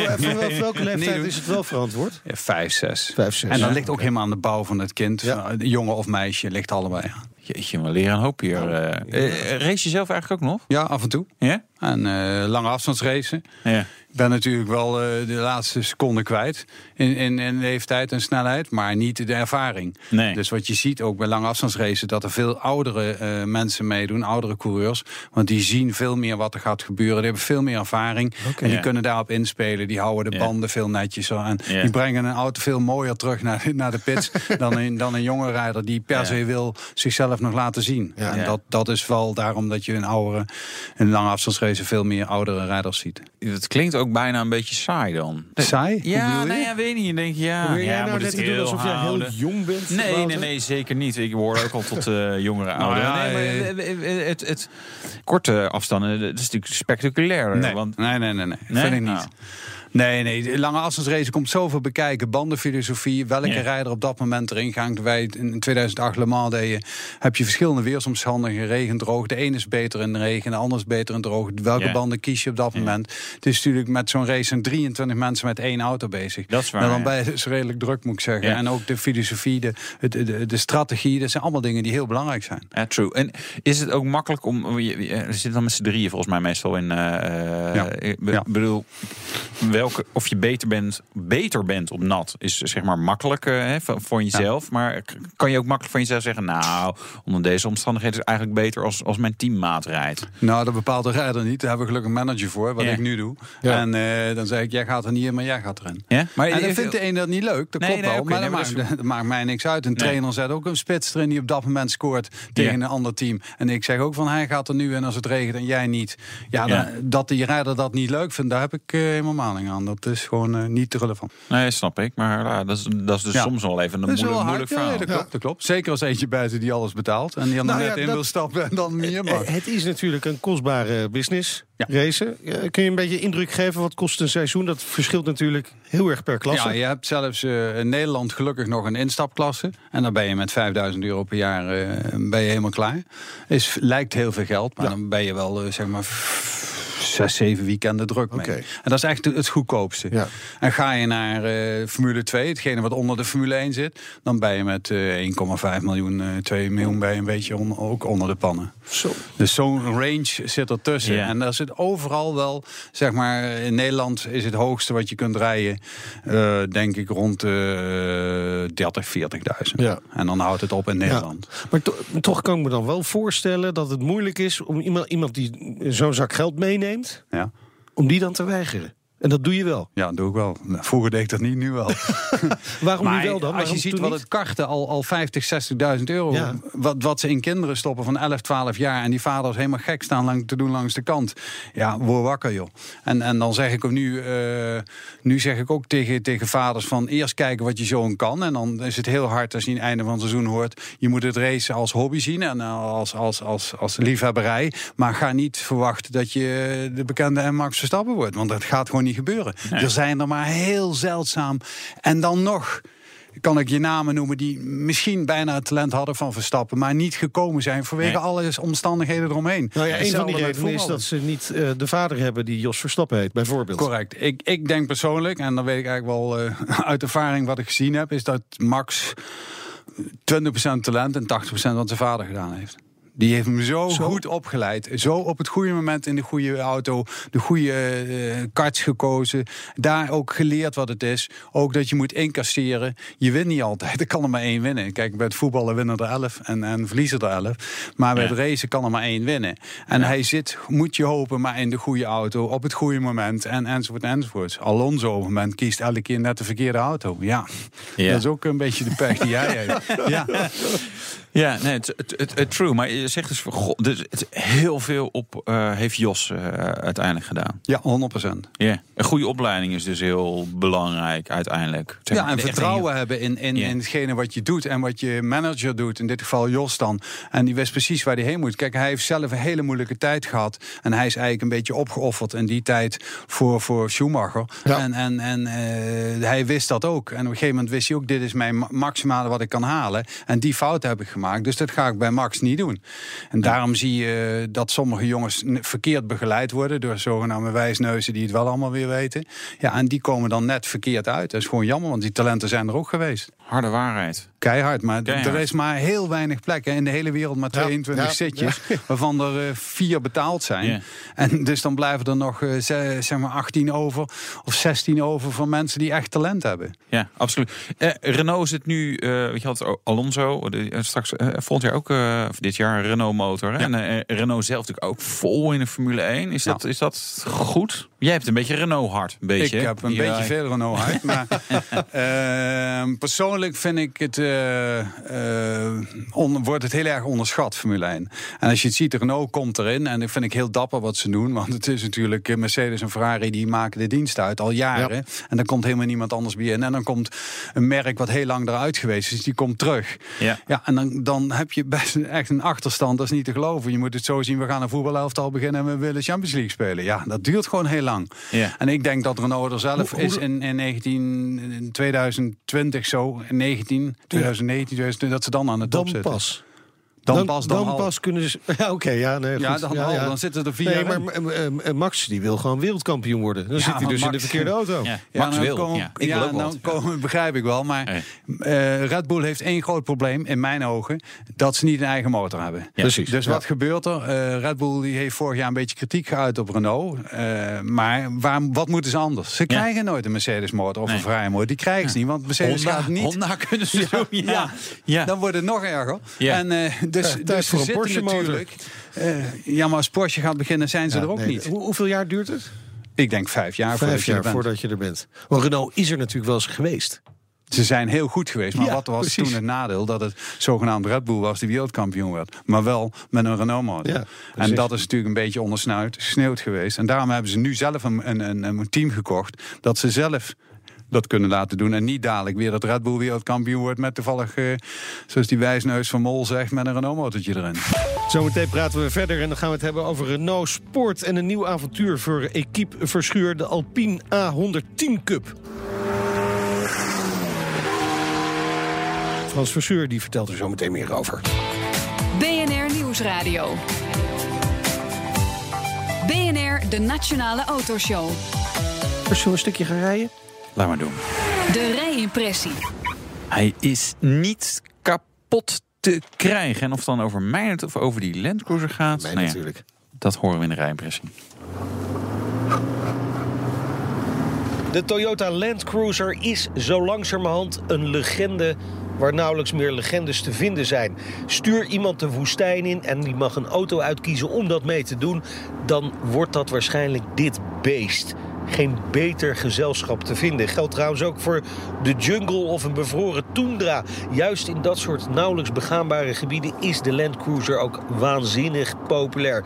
Welke leeftijd is het wel verantwoord? Ja, vijf, zes. Vijf, zes. En dat Ja. ligt ook helemaal aan de bouw van het kind. Ja. Jongen of meisje, ligt allebei aan. Jeetje, we leren een hoop hier. Eh, race je zelf eigenlijk ook nog? Ja, af en toe. Ja? En eh, lange afstandsracen. Ja. Ik ben natuurlijk wel eh, de laatste seconde kwijt in, in, in leeftijd en snelheid, maar niet de ervaring. Nee. Dus wat je ziet ook bij lange afstandsracen, dat er veel oudere eh, mensen meedoen, oudere coureurs. Want die zien veel meer wat er gaat gebeuren. Die hebben veel meer ervaring en die Ja. kunnen daarop inspelen. Die houden de Ja. banden veel netjes en Ja. die brengen een auto veel mooier terug naar, naar de pits dan, een, dan een jonge rijder die per Ja. se wil zichzelf nog laten zien. Ja. En Ja. dat, dat is wel daarom dat je een oudere, een lange afstandsrace veel meer oudere rijders ziet. Het klinkt ook bijna een beetje saai dan. Saai? Ja, nee, ja, weet niet. Je denkt, ja, Probeer jij ja, nou moet net het te doen alsof jij heel jong bent? Nee, nee, nee, zeker niet. Ik hoor ook al tot eh jongere ouderen. ja, nee, maar eh, het, het, het- korte afstanden, dat is natuurlijk spectaculair. Nee, Want, nee, nee, nee, nee. Nee? vind ik niet. Nou. Nee, nee, de lange afstandsrace komt zoveel bekijken. Bandenfilosofie, welke Ja. rijder op dat moment erin gaat. Wij in 2008 Le Mans deden, heb je verschillende weersomstandigheden. Regen, droog. De ene is beter in de regen, de ander is beter in droog. Welke Ja. banden kies je op dat moment? Het is natuurlijk met zo'n race zijn 23 mensen met één auto bezig. Dat is waar, En dan ja. ben je dus redelijk druk, moet ik zeggen. En ook de filosofie, de, de, de, de strategie, dat zijn allemaal dingen die heel belangrijk zijn. Ja, true. En is het ook makkelijk om... je- je- Er zitten dan met z'n drieën volgens mij meestal in... eh, Ja. Ik be- Ja. Welke, of je beter bent, beter bent op nat... is zeg maar makkelijk eh, hè, voor jezelf. Maar kan je ook makkelijk van jezelf zeggen... nou, onder deze omstandigheden is het eigenlijk beter als, als mijn teammaat rijdt. Nou, dat bepaalt de rijder niet. Daar hebben we gelukkig een manager voor, wat Ja. ik nu doe. Ja. En eh, dan zeg ik, jij gaat er niet in, maar jij gaat erin. Ja? Maar en dan vindt de een dat niet leuk, dat Nee, klopt nee, wel. maar nee, dat, maar dat maakt, is- dat maakt mij niks uit. Een Nee. trainer zet ook een spits erin die op dat moment scoort tegen Ja. een ander team. En ik zeg ook van, hij gaat er nu in als het regent en jij niet. Ja, Ja. dan- dat die rijder dat niet leuk vindt, daar heb ik eh, helemaal maling aan. Dat is gewoon eh, niet relevant. Nee, snap ik. Maar ja, dat, is, dat is dus Ja. soms wel even een moeilijk, wel moeilijk hard. Ja, verhaal. dat klopt, dat klopt. Zeker als eentje buiten die alles betaalt. En die er Nou net ja, in dat- wil stappen en dan meer mag. Eh, Het is natuurlijk een kostbare business, Ja. racen. Eh, Kun je een beetje indruk geven wat kost een seizoen? Dat verschilt natuurlijk heel erg per klasse. Ja, je hebt zelfs eh, in Nederland gelukkig nog een instapklasse. En dan ben je met 5000 euro per jaar eh, ben je helemaal klaar. Is, lijkt heel veel geld, maar dan ben je wel eh, zeg maar zes, zeven weekenden druk mee. En dat is echt het goedkoopste. Ja. En ga je naar eh, Formule 2, hetgene wat onder de Formule 1 zit... dan ben je met eh 1,5 miljoen, eh 2 miljoen ben je een beetje on- ook onder de pannen. Zo. Dus zo'n range zit ertussen. Ja. En daar zit overal wel, zeg maar, in Nederland is het hoogste wat je kunt rijden, eh, denk ik, rond de 30, 40.000. Ja. En dan houdt het op in Nederland. Maar to- toch kan ik me dan wel voorstellen dat het moeilijk is om iemand, iemand die zo'n zak geld meeneemt, Ja. om die dan te weigeren. En dat doe je wel. Ja, dat doe ik wel. Nou, Vroeger deed ik dat niet, nu wel. Waarom maar nu wel dan? als je ziet wat niet? het karten al, al 50, 60.000 euro, Ja. wat, wat ze in kinderen stoppen van 11, 12 jaar en die vaders helemaal gek staan lang, te doen langs de kant. Ja, word wakker joh. En, en dan zeg ik ook nu, eh, nu zeg ik ook tegen, tegen vaders van eerst kijken wat je zoon kan. En dan is het heel hard als je in het einde van het seizoen hoort, je moet het racen als hobby zien en als, als, als, als liefhebberij. Maar ga niet verwachten dat je de bekende Max Verstappen wordt, want dat gaat gewoon niet gebeuren. Er zijn er maar heel zeldzaam. En dan nog kan ik je namen noemen die misschien bijna het talent hadden van Verstappen, maar niet gekomen zijn vanwege Nee. alle omstandigheden eromheen. Nou ja, een van die redenen is dat ze niet eh, de vader hebben die Jos Verstappen heet, bijvoorbeeld. Correct. Ik, ik denk persoonlijk, en dan weet ik eigenlijk wel eh, uit ervaring wat ik gezien heb, is dat Max 20% talent en 80% wat zijn vader gedaan heeft. Die heeft hem zo, Zo? goed opgeleid. Zo op het goede moment in de goede auto. De goede eh karts gekozen. Daar ook geleerd wat het is. Ook dat je moet incasseren. Je wint niet altijd. Er kan er maar één winnen. Kijk, bij het voetballen winnen er elf en, en verliezen er elf. Maar bij Ja. het racen kan er maar één winnen. En hij zit, moet je hopen, maar in de goede auto. Op het goede moment. En, enzovoort enzovoort. Alonso op het moment kiest elke keer net de verkeerde auto. Ja, Ja. dat is ook een beetje de pech die jij heeft. Ja. Ja, nee, het, het, het, het true. Maar je zegt dus, goh, dus het heel veel op uh, heeft Jos uh, uiteindelijk gedaan. Ja, 100%. Ja, een goede opleiding is dus heel belangrijk uiteindelijk. Ja, en vertrouwen hebben in, in, yeah. in hetgene wat je doet en wat je manager doet. In dit geval Jos dan. En die wist precies waar hij heen moet. Kijk, hij heeft zelf een hele moeilijke tijd gehad. En hij is eigenlijk een beetje opgeofferd in die tijd voor, voor Schumacher. Ja. En, en, en uh, hij wist dat ook. En op een gegeven moment wist hij ook, dit is mijn maximale wat ik kan halen. En die fout heb ik gemaakt. Dus dat ga ik bij Max niet doen. En daarom zie je dat sommige jongens verkeerd begeleid worden door zogenaamde wijsneuzen die het wel allemaal weer weten. Ja, en die komen dan net verkeerd uit. Dat is gewoon jammer, want die talenten zijn er ook geweest. Harde waarheid. Keihard, maar Keihard. er is maar heel weinig plekken in de hele wereld, maar 22 ja, ja, zitjes, ja. waarvan er uh, vier betaald zijn. En dus dan blijven er nog uh, zeg maar 18 over of 16 over van mensen die echt talent hebben. Ja, absoluut. Uh, Renault zit nu, weet je had Alonso, de, straks volgend jaar ook dit jaar een Renault motor. Hè? En Renault zelf natuurlijk ook vol in de Formule 1. Is dat, is dat goed? Jij hebt een beetje Renault hart, een beetje. Ik heb een beetje veel Renault hart, maar ehm, persoonlijk vind ik het on, wordt het heel erg onderschat, Formule 1. En als je het ziet, Renault komt erin. En dat vind ik heel dapper wat ze doen. Want het is natuurlijk Mercedes en Ferrari die maken de dienst uit al jaren. Ja. En dan komt helemaal niemand anders bij in. En dan komt een merk wat heel lang eruit geweest is, die komt terug. Ja, ja en dan, dan heb je best echt een achterstand. Dat is niet te geloven. Je moet het zo zien, we gaan een voetbalelftal beginnen en we willen Champions League spelen. Ja, dat duurt gewoon heel lang. Ja. En ik denk dat Renault er zelf hoe, hoe is in, in, 19, in 2020 zo, in 19, 2019, 2020, dat ze dan aan de top dan zitten. pas. Dan, dan, pas, dan, dan pas kunnen ze. Ja, oké, okay, ja, nee, ja, goed. dan, ja, ja. dan zitten er vier. Nee, maar uh, Max die wil gewoon wereldkampioen worden. Dan ja, zit hij dus Max, in de verkeerde auto. Ja, Max wil. Ja, ik ja, wil ook nou, komen, begrijp ik wel. Maar uh, Red Bull heeft één groot probleem in mijn ogen: dat ze niet een eigen motor hebben. Precies. Dus wat gebeurt er? Uh, Red Bull die heeft vorig jaar een beetje kritiek geuit op Renault. maar waar, wat moeten ze anders? Ze krijgen nooit een Mercedes motor of nee. een vrije motor. Die krijgen ze niet, want Mercedes Honda, gaat niet. Honda kunnen ze doen. Ja, ja. dan wordt het nog erger. En dus, dus voor een Porsche natuurlijk. Uh, ja, maar als Porsche gaat beginnen, zijn ze ja, er ook nee, niet. Hoe, hoeveel jaar duurt het? Ik denk vijf jaar, vijf voordat, jaar je er voordat je er bent. Want Renault is er natuurlijk wel eens geweest. Ze zijn heel goed geweest. Maar Ja, wat was precies. toen het nadeel? Dat het zogenaamd Red Bull was die wereldkampioen werd. Maar wel met een Renault motor. Ja, en dat is natuurlijk een beetje ondersneeuwd geweest. En daarom hebben ze nu zelf een, een, een, een team gekocht. Dat ze zelf dat kunnen laten doen. En niet dadelijk weer dat Red Bull wereldkampioen wordt met toevallig, eh, zoals die wijsneus van Mol zegt, met een Renault motortje erin. Zometeen praten we verder en dan gaan we het hebben over Renault Sport... en een nieuw avontuur voor Equipe Verschuur, de Alpine A110 Cup. Frans Verschuur die vertelt er zo meteen meer over. BNR Nieuwsradio. BNR, de Nationale Autoshow. Zullen we een stukje gaan rijden? Laat maar doen. De rijimpressie. Hij is niet kapot te krijgen. En of het dan over mij of over die Land Cruiser gaat, Nee, nou ja, natuurlijk. dat horen we in de rijimpressie. De Toyota Land Cruiser is zo langzamerhand een legende waar nauwelijks meer legendes te vinden zijn. Stuur iemand de woestijn in en die mag een auto uitkiezen om dat mee te doen, dan wordt dat waarschijnlijk dit beest. Geen beter gezelschap te vinden. Geldt trouwens ook voor de jungle of een bevroren tundra. Juist in dat soort nauwelijks begaanbare gebieden is de Land Cruiser ook waanzinnig populair.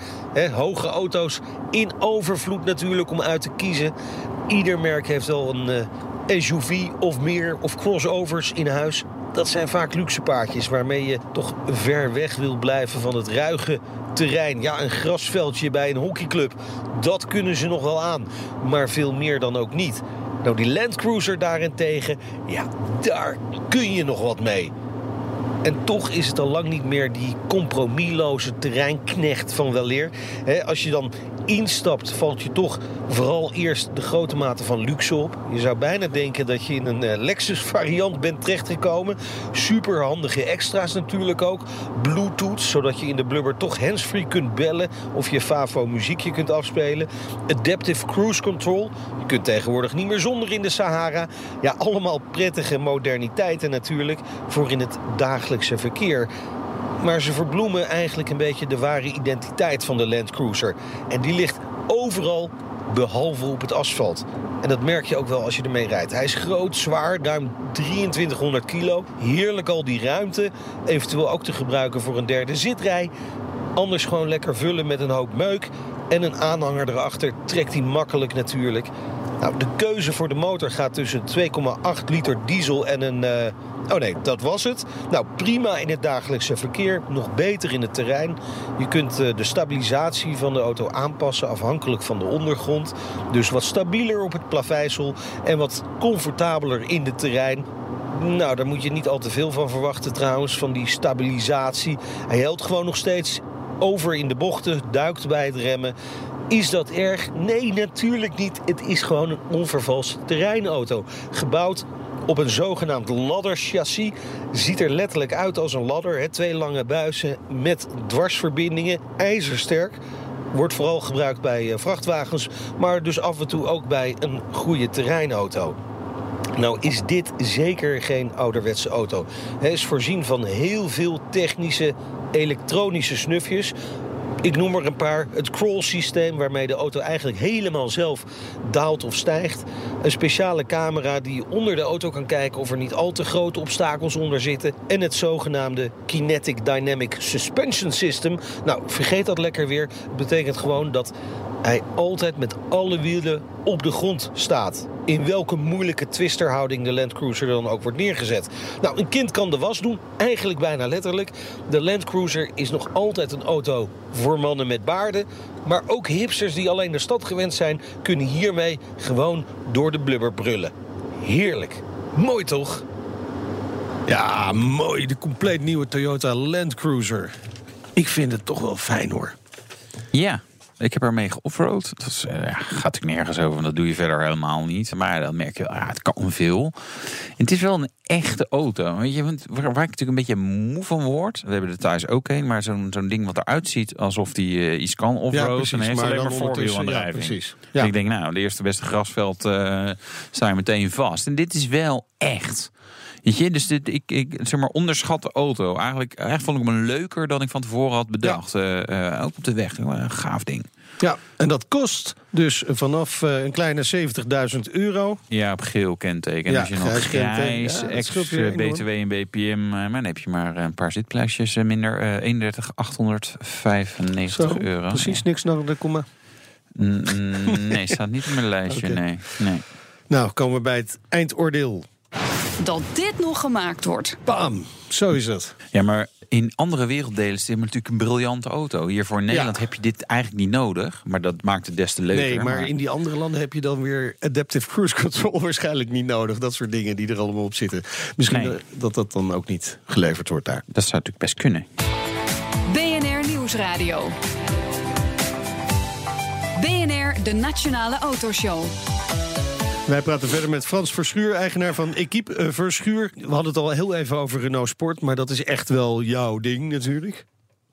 Hoge auto's in overvloed natuurlijk om uit te kiezen. Ieder merk heeft wel een eh, SUV of meer of crossovers in huis. Dat zijn vaak luxe paardjes waarmee je toch ver weg wil blijven van het ruige terrein. Ja, een grasveldje bij een hockeyclub, dat kunnen ze nog wel aan. Maar veel meer dan ook niet. Nou, die Land Cruiser daarentegen, ja, daar kun je nog wat mee. En toch is het al lang niet meer die compromisloze terreinknecht van weleer. Als je dan instapt, valt je toch vooral eerst de grote mate van luxe op. Je zou bijna denken dat je in een eh, Lexus variant bent terechtgekomen. Super handige extra's natuurlijk ook. Bluetooth, zodat je in de blubber toch handsfree kunt bellen of je Favo muziekje kunt afspelen. Adaptive Cruise Control. Je kunt tegenwoordig niet meer zonder in de Sahara. Ja, allemaal prettige moderniteiten natuurlijk voor in het dagelijkse verkeer. Maar ze verbloemen eigenlijk een beetje de ware identiteit van de Land Cruiser. En die ligt overal behalve op het asfalt. En dat merk je ook wel als je ermee rijdt. Hij is groot, zwaar, ruim 2300 kilo. Heerlijk al die ruimte. Eventueel ook te gebruiken voor een derde zitrij. Anders gewoon lekker vullen met een hoop meuk. En een aanhanger erachter trekt hij makkelijk natuurlijk. Nou, de keuze voor de motor gaat tussen 2,8 liter diesel en een... eh, Oh nee, dat was het. Nou, prima in het dagelijkse verkeer. Nog beter in het terrein. Je kunt eh, de stabilisatie van de auto aanpassen afhankelijk van de ondergrond. Dus wat stabieler op het plaveisel en wat comfortabeler in het terrein. Nou, daar moet je niet al te veel van verwachten trouwens, van die stabilisatie. Hij helpt gewoon nog steeds over in de bochten, duikt bij het remmen. Is dat erg? Nee, natuurlijk niet. Het is gewoon een onvervalste terreinauto. Gebouwd op een zogenaamd ladderchassis. Ziet er letterlijk uit als een ladder. Hè? Twee lange buizen met dwarsverbindingen. IJzersterk. Wordt vooral gebruikt bij eh, vrachtwagens, maar dus af en toe ook bij een goede terreinauto. Nou is dit zeker geen ouderwetse auto. Hij is voorzien van heel veel technische elektronische snufjes. Ik noem er een paar. Het crawl-systeem waarmee de auto eigenlijk helemaal zelf daalt of stijgt. Een speciale camera die onder de auto kan kijken of er niet al te grote obstakels onder zitten. En het zogenaamde Kinetic Dynamic Suspension System. Nou, vergeet dat lekker weer. Het betekent gewoon dat hij altijd met alle wielen op de grond staat. In welke moeilijke twisterhouding de Land Cruiser dan ook wordt neergezet. Nou, een kind kan de was doen, eigenlijk bijna letterlijk. De Land Cruiser is nog altijd een auto voor mannen met baarden. Maar ook hipsters die alleen de stad gewend zijn, kunnen hiermee gewoon door de blubber brullen. Heerlijk. Mooi toch? Ja, mooi. De compleet nieuwe Toyota Land Cruiser. Ik vind het toch wel fijn hoor. Ja, ik heb ermee geoffroad. Dat is, eh, ja, gaat natuurlijk nergens over, want dat doe je verder helemaal niet. Maar dan merk je wel, ja, het kan veel. En het is wel een echte auto. Weet je, want waar, waar ik natuurlijk een beetje moe van word... we hebben er thuis ook een, maar zo'n zo'n ding wat eruit ziet... alsof die eh, iets kan offroad en heeft alleen maar voorwielaandrijving. Ja, precies. Dus Ja. ik denk, nou, de eerste beste grasveld eh sta je meteen vast. En dit is wel echt. Weet je, dus dit, ik, ik zeg maar onderschat de auto. Eigenlijk, eigenlijk vond ik hem leuker dan ik van tevoren had bedacht. Eh, eh, ook op de weg. Een gaaf ding. Ja, en dat kost dus vanaf eh, een kleine 70.000 euro. Ja, op geel kenteken. Ja, als je nog grijs Ja, ex. BTW en BPM. maar dan heb je maar een paar zitplaatsjes minder. eh 31, 895 Zo, euro. precies, niks naar de komma. Mm, mm, nee, staat niet op mijn lijstje. Nee, nee. Nou, komen we bij het eindoordeel. Dat dit nog gemaakt wordt. Bam, zo is het. Ja, maar in andere werelddelen is dit natuurlijk een briljante auto. Hier voor Nederland Ja. heb je dit eigenlijk niet nodig. Maar dat maakt het des te leuker. Nee, maar in die andere landen heb je dan weer adaptive cruise control waarschijnlijk niet nodig. Dat soort dingen die er allemaal op zitten. Misschien Nee. eh, dat dat dan ook niet geleverd wordt daar. Dat zou natuurlijk best kunnen. BNR Nieuwsradio. BNR, de Nationale Autoshow. Wij praten verder met Frans Verschuur, eigenaar van Equipe eh, Verschuur. We hadden het al heel even over Renault Sport, maar dat is echt wel jouw ding natuurlijk.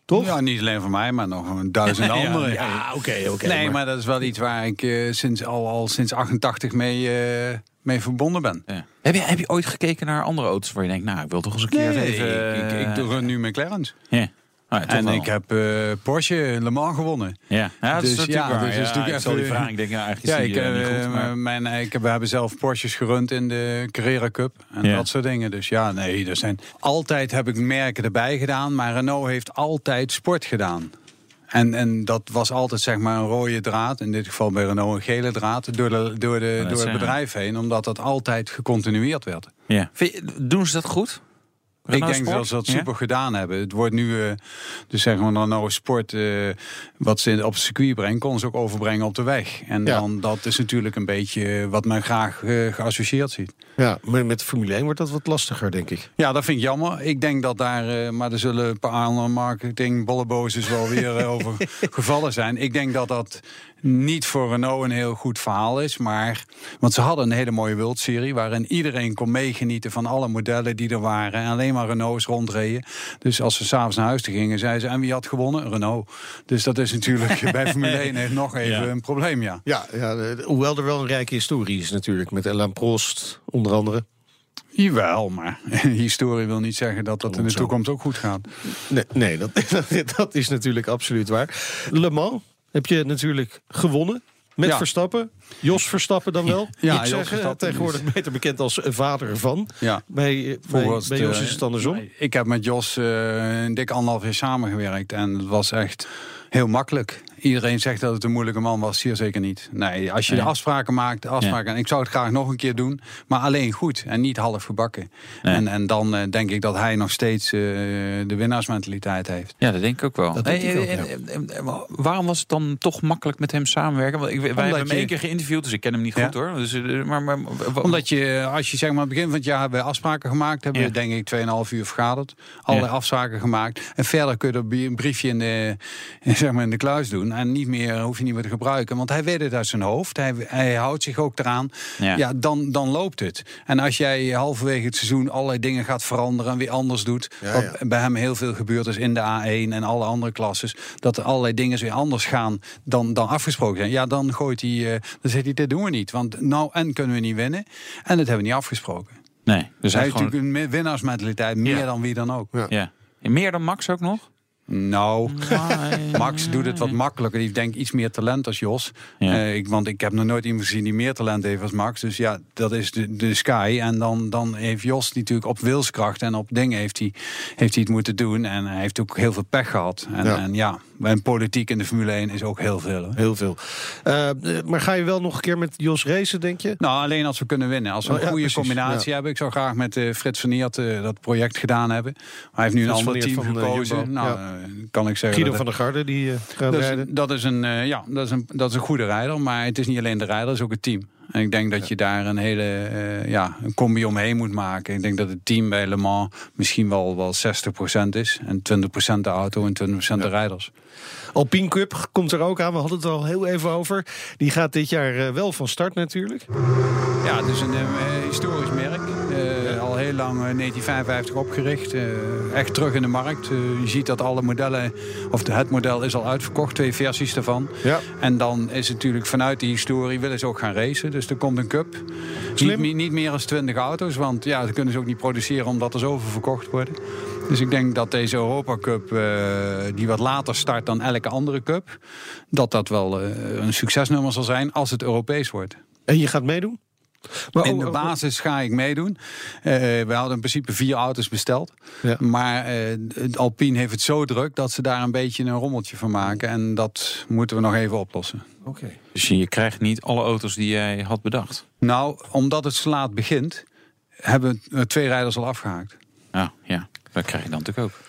Toch? Ja, niet alleen voor mij, maar nog een duizend anderen. Ja, oké, oké. nee, maar... dat is wel iets waar ik eh, sinds, al, al sinds 88 mee, eh, mee verbonden ben. Ja. Heb, je, heb je ooit gekeken naar andere auto's waar je denkt, nou, ik wil toch eens een keer Nee, even... ik, ik, ik doe nu McLaren's. Ja. Ja, toch En wel. ik heb eh, Porsche Le Mans gewonnen. Ja, ja dat is Dus natuurlijk ja, waar. dus is natuurlijk zal die even- vraag, ik denk, ja, eigenlijk ik, eh, niet eh, goed. Maar... mijn, ik, heb- we hebben zelf Porsches gerund in de Carrera Cup en dat soort dingen. Dus ja, nee, er zijn altijd heb ik merken erbij gedaan, maar Renault heeft altijd sport gedaan. En, en dat was altijd zeg maar een rode draad, in dit geval bij Renault een gele draad, door, de, door, de, door het bedrijf heen, omdat dat altijd gecontinueerd werd. ja. Doen ze dat goed? Renault ik denk Sport? dat ze dat Ja? super gedaan hebben. Het wordt nu, eh, dus zeg maar, Renault Sport, eh, wat ze op het circuit brengen, kon ze ook overbrengen op de weg. En Ja. dan, dat is natuurlijk een beetje wat men graag eh, geassocieerd ziet. Ja, maar met Formule 1 wordt dat wat lastiger, denk ik. Ja, dat vind ik jammer. Ik denk dat daar, maar er zullen een paar andere marketing bollebozes wel weer over gevallen zijn. Ik denk dat dat niet voor Renault een heel goed verhaal is. Maar, want ze hadden een hele mooie World-serie waarin iedereen kon meegenieten van alle modellen die er waren. En alleen maar Renaults rondreden. Dus als ze s'avonds naar huis toe gingen, zeiden ze, en wie had gewonnen? Renault. Dus dat is natuurlijk bij Formule 1 heeft nog even Ja. een probleem, ja. Ja, ja hoewel er wel een rijke historie is natuurlijk. Met Alain Prost, onder andere. Jawel, maar historie wil niet zeggen dat dat in de Zo. toekomst ook goed gaat. Nee, nee dat, dat is natuurlijk absoluut waar. Le Mans heb je natuurlijk gewonnen. met Ja. Verstappen. Jos Verstappen dan wel. Ja, Ik zeg, eh, tegenwoordig beter bekend als vader van. Ja. Bij, eh, bij, bij Jos eh, is het andersom. Ik heb met Jos eh, een dik anderhalf jaar samengewerkt. En het was echt heel makkelijk. Iedereen zegt dat het een moeilijke man was. Zeer zeker niet. Nee, als je Nee. de afspraken maakt, de afspraken. En ik zou het graag nog een keer doen. Maar alleen goed en niet half gebakken. Nee. En, en dan eh, denk ik dat hij nog steeds eh, de winnaarsmentaliteit heeft. Ja, dat denk ik ook wel. Dat denk Hey, ik ook, en- en- en- en waarom was het dan toch makkelijk met hem samenwerken? Want ik, wij hebben hem je- één keer geïnterviewd, dus ik ken hem niet Ja. goed hoor. Dus, eh, maar, maar, Omdat je, als je zeg maar aan het begin van het jaar hebben we afspraken gemaakt, hebben Ja. we denk ik 2,5 uur vergaderd. Allerlei Ja. afspraken gemaakt. En verder kun je er een briefje in de, zeg maar in de kluis doen. En niet meer, hoef je niet meer te gebruiken. Want hij weet het uit zijn hoofd. Hij, hij houdt zich ook eraan. Ja. Ja, dan, dan loopt het. En als jij halverwege het seizoen allerlei dingen gaat veranderen en weer anders doet. Ja, wat ja. bij hem heel veel gebeurd is in de A1 en alle andere klasses. Dat er allerlei dingen weer anders gaan dan, dan afgesproken zijn. Ja, dan gooit hij, eh, dan zegt hij, dit doen we niet. Want nou en kunnen we niet winnen. En dat hebben we niet afgesproken. nee, dus hij heeft gewoon, natuurlijk een winnaarsmentaliteit, meer Ja. dan wie dan ook. ja. Meer dan Max ook nog? Nou, Max doet het wat makkelijker. Die heeft denk ik iets meer talent als Jos. Ja. Eh, ik, want ik heb nog nooit iemand gezien die meer talent heeft als Max. Dus ja, dat is de, de sky. En dan, dan heeft Jos die natuurlijk op wilskracht en op dingen heeft hij, heeft hij het moeten doen. En hij heeft ook heel veel pech gehad. En ja, en ja en politiek in de Formule 1 is ook heel veel. Heel veel. Eh, maar ga je wel nog een keer met Jos racen, denk je? Nou, alleen als we kunnen winnen. Als we Oh, een ja, goede precies, combinatie hebben. Ik zou graag met eh, Frits van Eert eh, dat project gedaan hebben. Maar hij heeft nu Frits een ander team gekozen. Nou, ja. kan ik zeggen. Guido van der Garde, die gaat dat rijden. is, dat, is een, ja, dat, is een, dat is een goede rijder. Maar het is niet alleen de rijder, het is ook het team. En ik denk dat je daar een hele eh, ja, een combi omheen moet maken. Ik denk dat het team bij Le Mans misschien wel, wel 60% is. En 20% de auto en 20% de rijders. Alpine Cup komt er ook aan. We hadden het er al heel even over. Die gaat dit jaar eh, wel van start natuurlijk. Ja, het is een eh, historisch merk. Eh, Al heel lang eh, 1955 opgericht. Echt terug in de markt. Je ziet dat alle modellen, of het model is al uitverkocht. Twee versies daarvan. Ja. En dan is het natuurlijk vanuit die historie willen ze ook gaan racen. Dus er komt een cup. Slim. Niet, niet meer dan 20 auto's. Want ja, dat kunnen ze ook niet produceren omdat er zoveel verkocht worden. Dus ik denk dat deze Europa Cup, eh, die wat later start dan elke andere cup... dat dat wel eh, een succesnummer zal zijn als het Europees wordt. En je gaat meedoen? Maar In oh, de oh, basis ga ik meedoen. Eh, we hadden in principe vier auto's besteld. Ja. Maar eh, het Alpine heeft het zo druk dat ze daar een beetje een rommeltje van maken. En dat moeten we nog even oplossen. Oké. Dus je krijgt niet alle auto's die jij had bedacht. Nou, omdat het zo laat begint, hebben eh, twee rijders al afgehaakt. Ja, ja. Dat krijg je dan natuurlijk ook.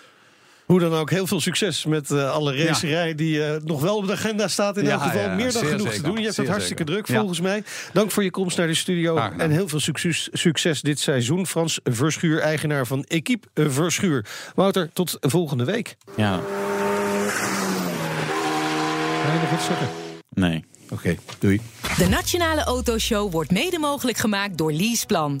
Hoe dan ook, heel veel succes met eh, alle racerij die eh, nog wel op de agenda staat. In Ja, elk geval ja, meer dan genoeg te doen. Je hebt het hartstikke zeker. druk Ja. volgens mij. Dank voor je komst naar de studio. En heel veel succes, succes dit seizoen. Frans Verschuur, eigenaar van Equipe Verschuur. Wouter, tot volgende week. Ja, Ga je nog wat zeggen? nee. Oké, doei. De Nationale Autoshow wordt mede mogelijk gemaakt door Leaseplan.